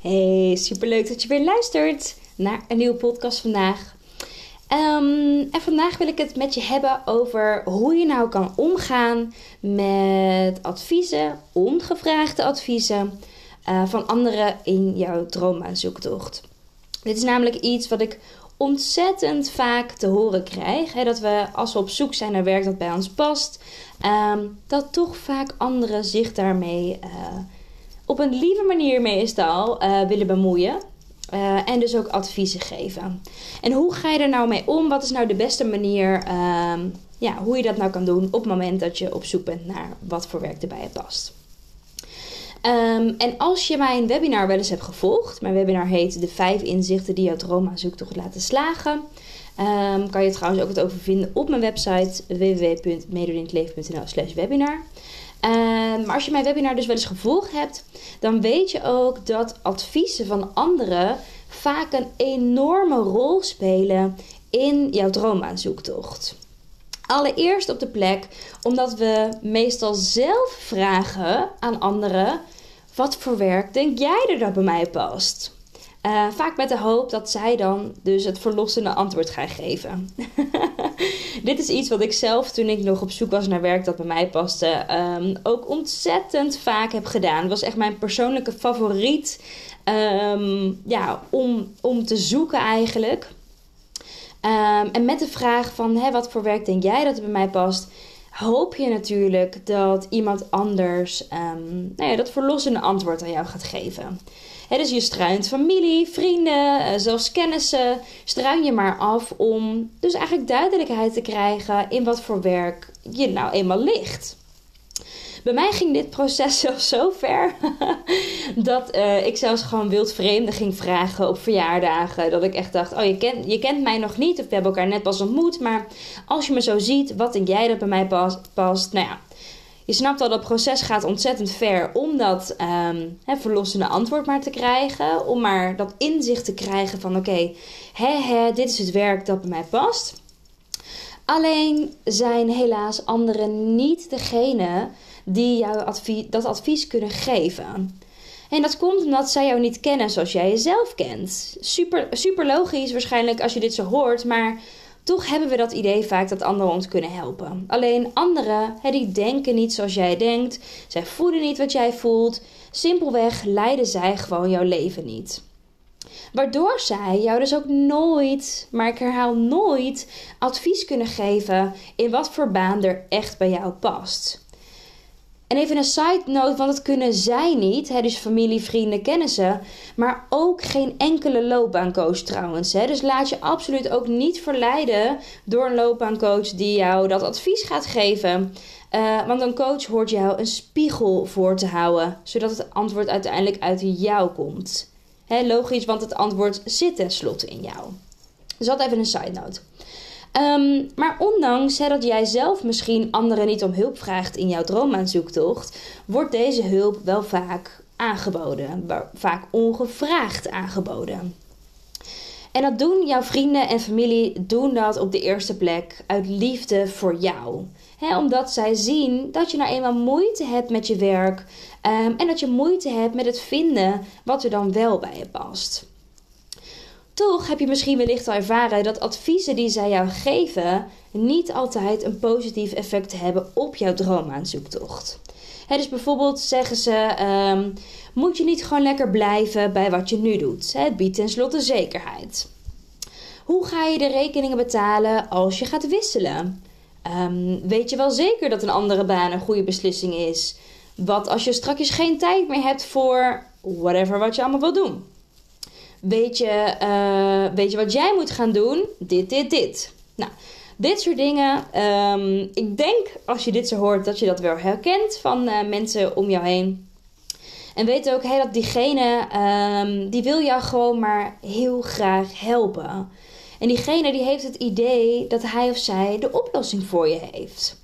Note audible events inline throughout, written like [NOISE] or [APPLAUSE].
Hey, superleuk dat je weer luistert naar een nieuwe podcast vandaag. Ehm, en vandaag wil ik het met je hebben over hoe je nou kan omgaan met adviezen, ongevraagde adviezen uh, van anderen in jouw droomaanzoektocht. Dit is namelijk iets wat ik ontzettend vaak te horen krijg. Hè, dat we als we op zoek zijn naar werk dat bij ons past, um, dat toch vaak anderen zich daarmee uh, op een lieve manier meestal uh, willen bemoeien. Uh, en dus ook adviezen geven. En hoe ga je er nou mee om? Wat is nou de beste manier uh, ja, hoe je dat nou kan doen op het moment dat je op zoek bent naar wat voor werk erbij past? Um, en als je mijn webinar wel eens hebt gevolgd, mijn webinar heet De 5 inzichten die jouw droomaanzoektocht laten slagen. Um, kan je trouwens ook het over vinden op mijn website www.medodintleven.nl slash webinar. Uh, maar als je mijn webinar dus wel eens gevolgd hebt, dan weet je ook dat adviezen van anderen vaak een enorme rol spelen in jouw droomaanzoektocht. Allereerst op de plek omdat we meestal zelf vragen aan anderen: wat voor werk denk jij er dat bij mij past? Uh, vaak met de hoop dat zij dan dus het verlossende antwoord gaan geven. [LAUGHS] Dit is iets wat ik zelf toen ik nog op zoek was naar werk dat bij mij paste, um, ook ontzettend vaak heb gedaan. Het was echt mijn persoonlijke favoriet um, ja, om, om te zoeken eigenlijk. Um, en met de vraag van hé, wat voor werk denk jij dat er bij mij past, hoop je natuurlijk dat iemand anders nou ja, dat verlossende antwoord aan jou gaat geven. Dus je struint familie, vrienden, eh, zelfs kennissen. Struin je maar af om dus eigenlijk duidelijkheid te krijgen in wat voor werk je nou eenmaal ligt. Bij mij ging dit proces [LAUGHS] zelfs zo ver [LAUGHS] dat uh, ik zelfs gewoon wildvreemden ging vragen op verjaardagen. Dat ik echt dacht: Oh, je kent, je kent mij nog niet, of we hebben elkaar net pas ontmoet. Maar als je me zo ziet, wat denk jij dat bij mij past? past? Nou ja, je snapt al, dat proces gaat ontzettend ver om dat um, verlossende antwoord maar te krijgen. Om maar dat inzicht te krijgen van oké, okay, dit is het werk dat bij mij past. Alleen zijn helaas anderen niet degene die jou dat advies kunnen geven. En dat komt omdat zij jou niet kennen zoals jij jezelf kent. Super, super logisch waarschijnlijk als je dit zo hoort, maar toch hebben we dat idee vaak dat anderen ons kunnen helpen. Alleen anderen, hè, die denken niet zoals jij denkt. Zij voelen niet wat jij voelt. Simpelweg leiden zij gewoon jouw leven niet. Waardoor zij jou dus ook nooit, maar ik herhaal nooit, advies kunnen geven in wat voor baan er echt bij jou past. En even een side note, want dat kunnen zij niet, dus familie, vrienden, kennissen, maar ook geen enkele loopbaancoach trouwens. Hè. Dus laat je absoluut ook niet verleiden door een loopbaancoach die jou dat advies gaat geven. Uh, want een coach hoort jou een spiegel voor te houden, zodat het antwoord uiteindelijk uit jou komt. Hè, logisch, want het antwoord zit tenslotte in jou. Dus dat even een side note. Um, maar ondanks dat jij zelf misschien anderen niet om hulp vraagt in jouw droomaanzoektocht, wordt deze hulp wel vaak aangeboden, vaak ongevraagd aangeboden. En dat doen jouw vrienden en familie doen dat op de eerste plek uit liefde voor jou. Omdat zij zien dat je nou eenmaal moeite hebt met je werk um, en dat je moeite hebt met het vinden wat er dan wel bij je past. Toch heb je misschien wellicht al ervaren dat adviezen die zij jou geven niet altijd een positief effect hebben op jouw droomaanzoektocht. He, dus bijvoorbeeld zeggen ze: um, Moet je niet gewoon lekker blijven bij wat je nu doet? Het biedt tenslotte zekerheid. Hoe ga je de rekeningen betalen als je gaat wisselen? Um, weet je wel zeker dat een andere baan een goede beslissing is? Wat als je straks geen tijd meer hebt voor whatever wat je allemaal wil doen? Weet je, uh, weet je wat jij moet gaan doen? Dit, dit, dit. Nou, Dit soort dingen. Ehm, ik denk als je dit zo hoort dat je dat wel herkent van uh, mensen om jou heen. En weet ook hey, dat diegene um, die wil jou gewoon maar heel graag helpen. En diegene die heeft het idee dat hij of zij de oplossing voor je heeft.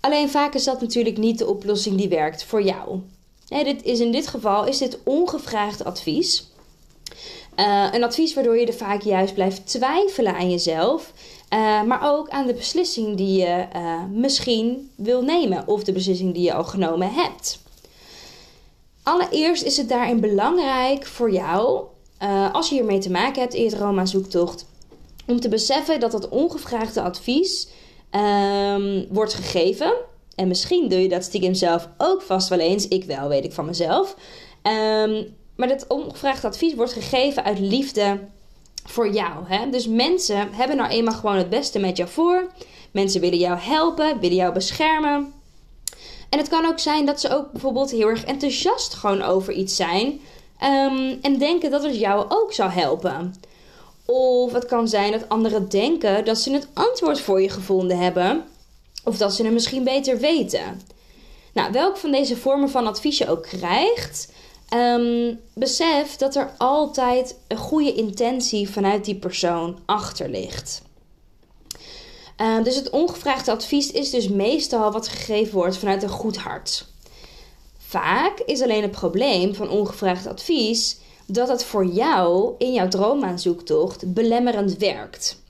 Alleen vaak is dat natuurlijk niet de oplossing die werkt voor jou. Dit is in dit geval is dit ongevraagd advies. Uh, een advies waardoor je er vaak juist blijft twijfelen aan jezelf. Uh, maar ook aan de beslissing die je uh, misschien wil nemen. Of de beslissing die je al genomen hebt. Allereerst is het daarin belangrijk voor jou, als je hiermee te maken hebt in je Roma-zoektocht, om te beseffen dat dat ongevraagde advies um, wordt gegeven. En misschien doe je dat stiekem zelf ook vast wel eens. Ik wel, weet ik van mezelf. Um, maar dat ongevraagd advies wordt gegeven uit liefde voor jou. Hè? Dus mensen hebben nou eenmaal gewoon het beste met jou voor. Mensen willen jou helpen, willen jou beschermen. En het kan ook zijn dat ze ook bijvoorbeeld heel erg enthousiast gewoon over iets zijn. Um, en denken dat het jou ook zou helpen. Of het kan zijn dat anderen denken dat ze het antwoord voor je gevonden hebben. Of dat ze het misschien beter weten. Nou, welk van deze vormen van advies je ook krijgt, um, besef dat er altijd een goede intentie vanuit die persoon achter ligt. Uh, dus het ongevraagde advies is dus meestal wat gegeven wordt vanuit een goed hart. Vaak is alleen het probleem van ongevraagd advies dat het voor jou in jouw droomaanzoektocht belemmerend werkt.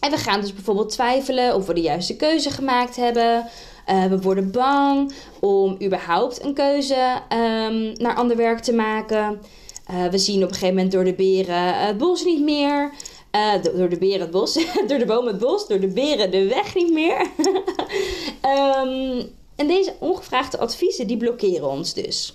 En we gaan dus bijvoorbeeld twijfelen of we de juiste keuze gemaakt hebben. Uh, we worden bang om überhaupt een keuze um, naar ander werk te maken. Uh, we zien op een gegeven moment door de beren het bos niet meer. Uh, door de beren het bos, [LAUGHS] door de boom het bos, door de beren de weg niet meer. um, [LAUGHS] en deze ongevraagde adviezen die blokkeren ons dus.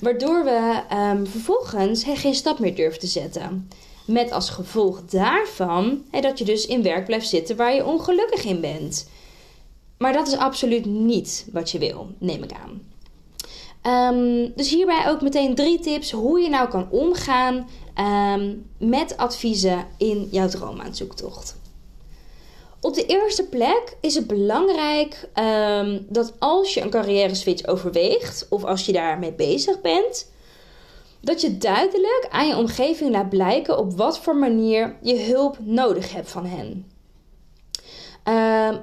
Waardoor we um, vervolgens geen stap meer durven te zetten. Met als gevolg daarvan dat je dus in werk blijft zitten waar je ongelukkig in bent. Maar dat is absoluut niet wat je wil, neem ik aan. Um, dus hierbij ook meteen drie tips hoe je nou kan omgaan um, met adviezen in jouw droomaanzoektocht. Op de eerste plek is het belangrijk um, dat als je een carrière switch overweegt of als je daarmee bezig bent, dat je duidelijk aan je omgeving laat blijken op wat voor manier je hulp nodig hebt van hen.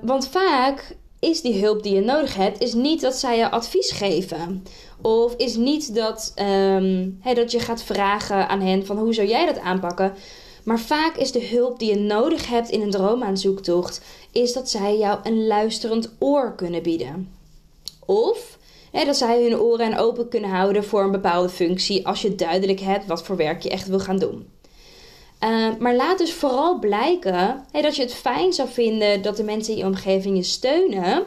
Want vaak is die hulp die je nodig hebt, is niet dat zij je advies geven. Of is niet dat, um, dat je gaat vragen aan hen van hoe zou jij dat aanpakken. Maar vaak is de hulp die je nodig hebt in een droomaanzoektocht, is dat zij jou een luisterend oor kunnen bieden. Of dat zij hun oren open kunnen houden voor een bepaalde functie als je duidelijk hebt wat voor werk je echt wil gaan doen. Uh, maar laat dus vooral blijken dat je het fijn zou vinden dat de mensen in je omgeving je steunen.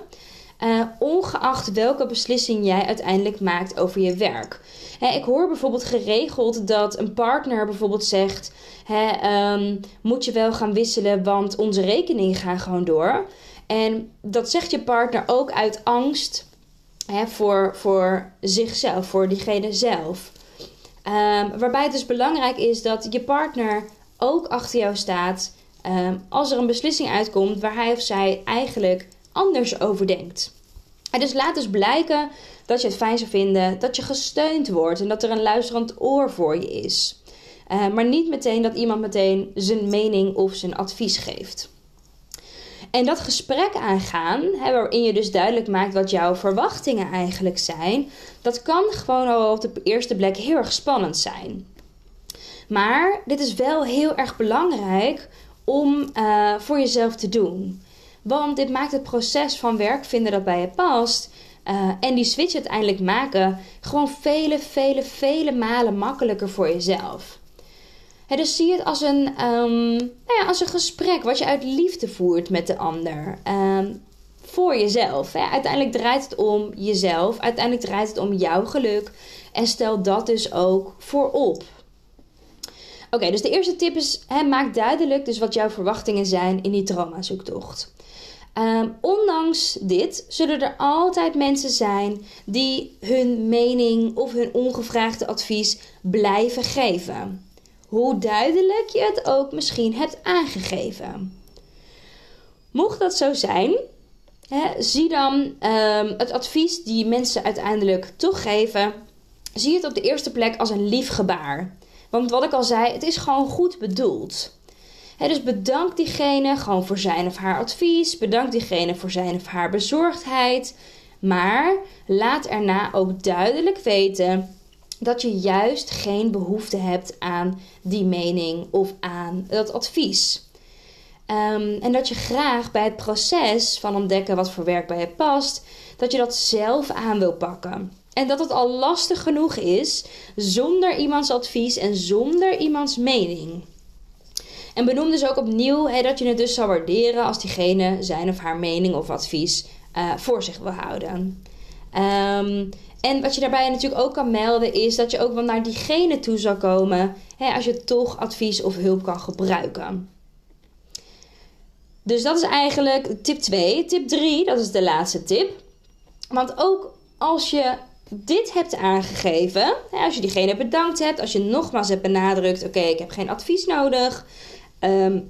Uh, ongeacht welke beslissing jij uiteindelijk maakt over je werk. ik hoor bijvoorbeeld geregeld dat een partner bijvoorbeeld zegt: um, Moet je wel gaan wisselen, want onze rekeningen gaan gewoon door. En dat zegt je partner ook uit angst voor, voor zichzelf, voor diegene zelf. Um, waarbij het dus belangrijk is dat je partner ook achter jou staat um, als er een beslissing uitkomt waar hij of zij eigenlijk anders over denkt. En dus laat dus blijken dat je het fijn zou vinden dat je gesteund wordt en dat er een luisterend oor voor je is. Uh, maar niet meteen dat iemand meteen zijn mening of zijn advies geeft. En dat gesprek aangaan, hè, waarin je dus duidelijk maakt wat jouw verwachtingen eigenlijk zijn, dat kan gewoon al op de eerste plek heel erg spannend zijn. Maar dit is wel heel erg belangrijk om uh, voor jezelf te doen. Want dit maakt het proces van werk vinden dat bij je past. Uh, en die switch uiteindelijk maken gewoon vele, vele, vele malen makkelijker voor jezelf. He, dus zie het als een, um, nou ja, als een gesprek wat je uit liefde voert met de ander. Um, voor jezelf. Uiteindelijk draait het om jezelf. Uiteindelijk draait het om jouw geluk. En stel dat dus ook voorop. Oké, dus de eerste tip is: maak duidelijk dus wat jouw verwachtingen zijn in die traumazoektocht. Um, ondanks dit zullen er altijd mensen zijn die hun mening of hun ongevraagde advies blijven geven. Hoe duidelijk je het ook misschien hebt aangegeven. Mocht dat zo zijn, zie dan ehm, het advies die mensen uiteindelijk toch geven. Zie het op de eerste plek als een lief gebaar. Want wat ik al zei, het is gewoon goed bedoeld. dus bedank diegene gewoon voor zijn of haar advies. Bedank diegene voor zijn of haar bezorgdheid. Maar laat erna ook duidelijk weten dat je juist geen behoefte hebt aan die mening of aan dat advies. Ehm, en dat je graag bij het proces van ontdekken wat voor werk bij je past, dat je dat zelf aan wil pakken. En dat het al lastig genoeg is zonder iemands advies en zonder iemands mening. En benoem dus ook opnieuw dat je het dus zou waarderen als diegene zijn of haar mening of advies uh, voor zich wil houden. Um, en wat je daarbij natuurlijk ook kan melden is dat je ook wel naar diegene toe zal komen hè, als je toch advies of hulp kan gebruiken. Dus dat is eigenlijk tip 2. Tip 3, dat is de laatste tip. Want ook als je dit hebt aangegeven, als je diegene bedankt hebt, als je nogmaals hebt benadrukt: oké, ik heb geen advies nodig, ehm,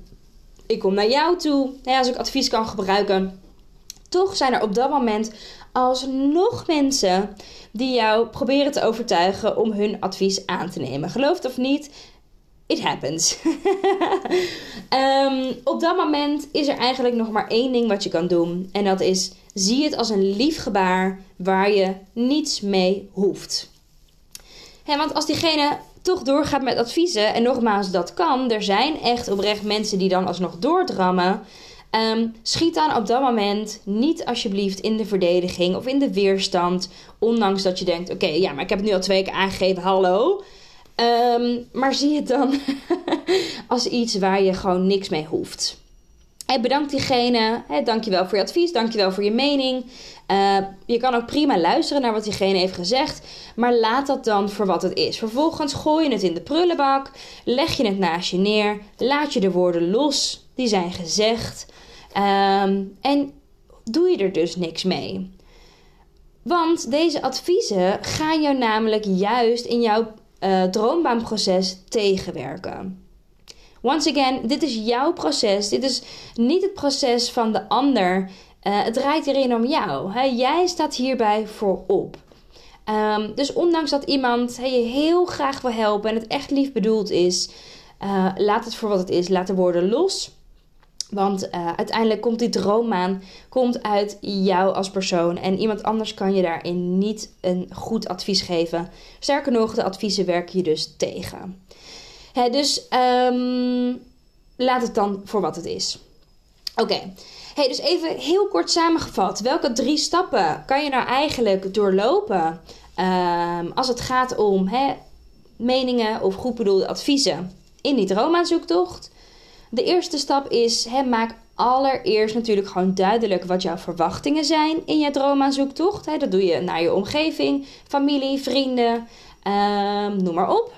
ik kom naar jou toe, als ik advies kan gebruiken. Toch zijn er op dat moment alsnog mensen die jou proberen te overtuigen om hun advies aan te nemen. Geloof het of niet, it happens. [LAUGHS] Ehm, op dat moment is er eigenlijk nog maar één ding wat je kan doen. En dat is: zie het als een lief gebaar waar je niets mee hoeft. want als diegene toch doorgaat met adviezen, en nogmaals, dat kan, er zijn echt oprecht mensen die dan alsnog doordrammen. Ehm, schiet dan op dat moment niet alsjeblieft in de verdediging of in de weerstand. Ondanks dat je denkt: oké, ja, maar ik heb het nu al twee keer aangegeven, hallo. Ehm, maar zie het dan [LAUGHS] als iets waar je gewoon niks mee hoeft. Hey, bedankt diegene. Hey, dankjewel voor je advies. Dankjewel voor je mening. Uh, je kan ook prima luisteren naar wat diegene heeft gezegd. Maar laat dat dan voor wat het is. Vervolgens gooi je het in de prullenbak. Leg je het naast je neer. Laat je de woorden los. Die zijn gezegd. Ehm, en doe je er dus niks mee. Want deze adviezen gaan jou namelijk juist in jouw uh, droombaanproces tegenwerken. Once again, dit is jouw proces. Dit is niet het proces van de ander. Uh, het draait hierin om jou. Hè? Jij staat hierbij voorop. Um, dus ondanks dat iemand je heel graag wil helpen en het echt lief bedoeld is, uh, laat het voor wat het is. Laat de woorden los. Want uh, uiteindelijk komt die droommaan komt uit jou als persoon. En iemand anders kan je daarin niet een goed advies geven. Sterker nog, de adviezen werken je dus tegen. Hè, dus um, laat het dan voor wat het is. Oké. Hey, dus even heel kort samengevat. Welke drie stappen kan je nou eigenlijk doorlopen um, als het gaat om meningen of goed bedoelde adviezen in die droomaanzoektocht? De eerste stap is, maak allereerst natuurlijk gewoon duidelijk wat jouw verwachtingen zijn in je droomaanzoektocht. Dat doe je naar je omgeving, familie, vrienden, um, noem maar op.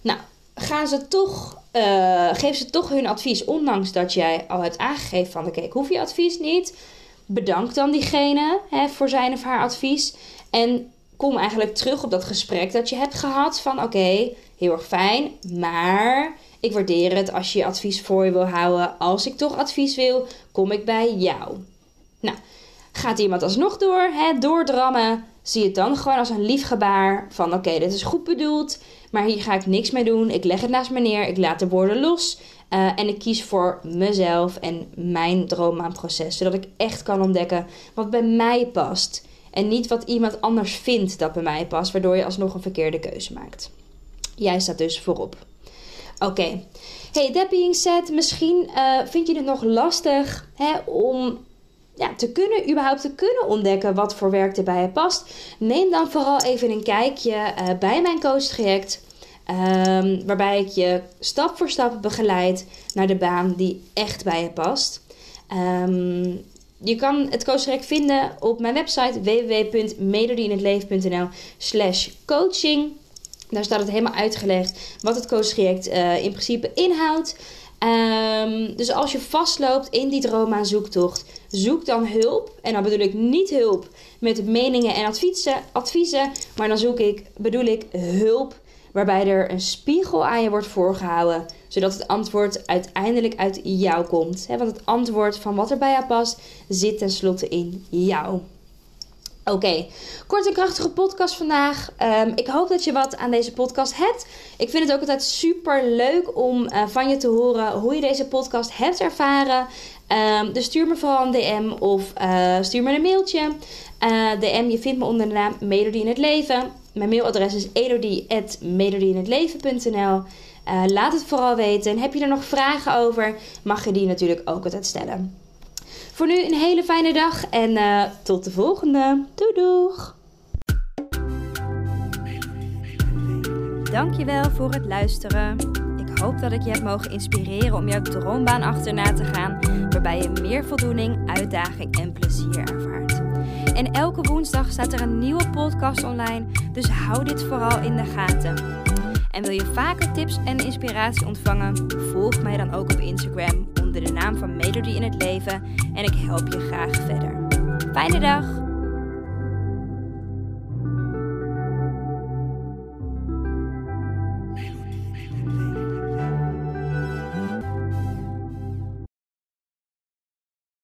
Nou, gaan ze toch, uh, geef ze toch hun advies, ondanks dat jij al hebt aangegeven van oké, ik hoef je advies niet. Bedank dan diegene voor zijn of haar advies. En kom eigenlijk terug op dat gesprek dat je hebt gehad van oké, heel erg fijn, maar ik waardeer het als je advies voor je wil houden. Als ik toch advies wil, kom ik bij jou. Nou, gaat iemand alsnog door, hè, doordrammen, zie het dan gewoon als een lief gebaar van oké, dit is goed bedoeld, maar hier ga ik niks mee doen. Ik leg het naast me neer, ik laat de woorden los uh, en ik kies voor mezelf en mijn droommaanproces, zodat ik echt kan ontdekken wat bij mij past en niet wat iemand anders vindt dat bij mij past, waardoor je alsnog een verkeerde keuze maakt. Jij staat dus voorop. Oké. Hey, that being said, misschien uh, vind je het nog lastig hè, om ja, te kunnen, überhaupt te kunnen ontdekken wat voor werk er bij je past. Neem dan vooral even een kijkje uh, bij mijn coachtraject. Um, waarbij ik je stap voor stap begeleid naar de baan die echt bij je past. Um, je kan het coachtraject vinden op mijn website www.melodieinhetleven.nl slash coaching. Daar staat het helemaal uitgelegd wat het coachtraject uh, in principe inhoudt. Um, dus als je vastloopt in die zoektocht, zoek dan hulp. En dan bedoel ik niet hulp met meningen en adviezen, adviezen maar dan zoek ik, bedoel ik hulp waarbij er een spiegel aan je wordt voorgehouden, zodat het antwoord uiteindelijk uit jou komt. Want het antwoord van wat er bij jou past, zit tenslotte in jou. Oké, kort en krachtige podcast vandaag. Ehm, ik hoop dat je wat aan deze podcast hebt. Ik vind het ook altijd super leuk om uh, van je te horen hoe je deze podcast hebt ervaren. Um, dus stuur me vooral een DM of uh, stuur me een mailtje. Uh, DM, je vindt me onder de naam Melodie in het Leven. Mijn mailadres is elodie.melodieinhetleven.nl Laat het vooral weten. Heb je er nog vragen over, mag je die natuurlijk ook altijd stellen. Voor nu een hele fijne dag en uh, tot de volgende. Doei doeg! Dankjewel voor het luisteren. Ik hoop dat ik je heb mogen inspireren om jouw droombaan achterna te gaan, waarbij je meer voldoening, uitdaging en plezier ervaart. En elke woensdag staat er een nieuwe podcast online, dus hou dit vooral in de gaten. En wil je vaker tips en inspiratie ontvangen? Volg mij dan ook op Instagram de naam van Melody in het Leven en ik help je graag verder. Fijne dag!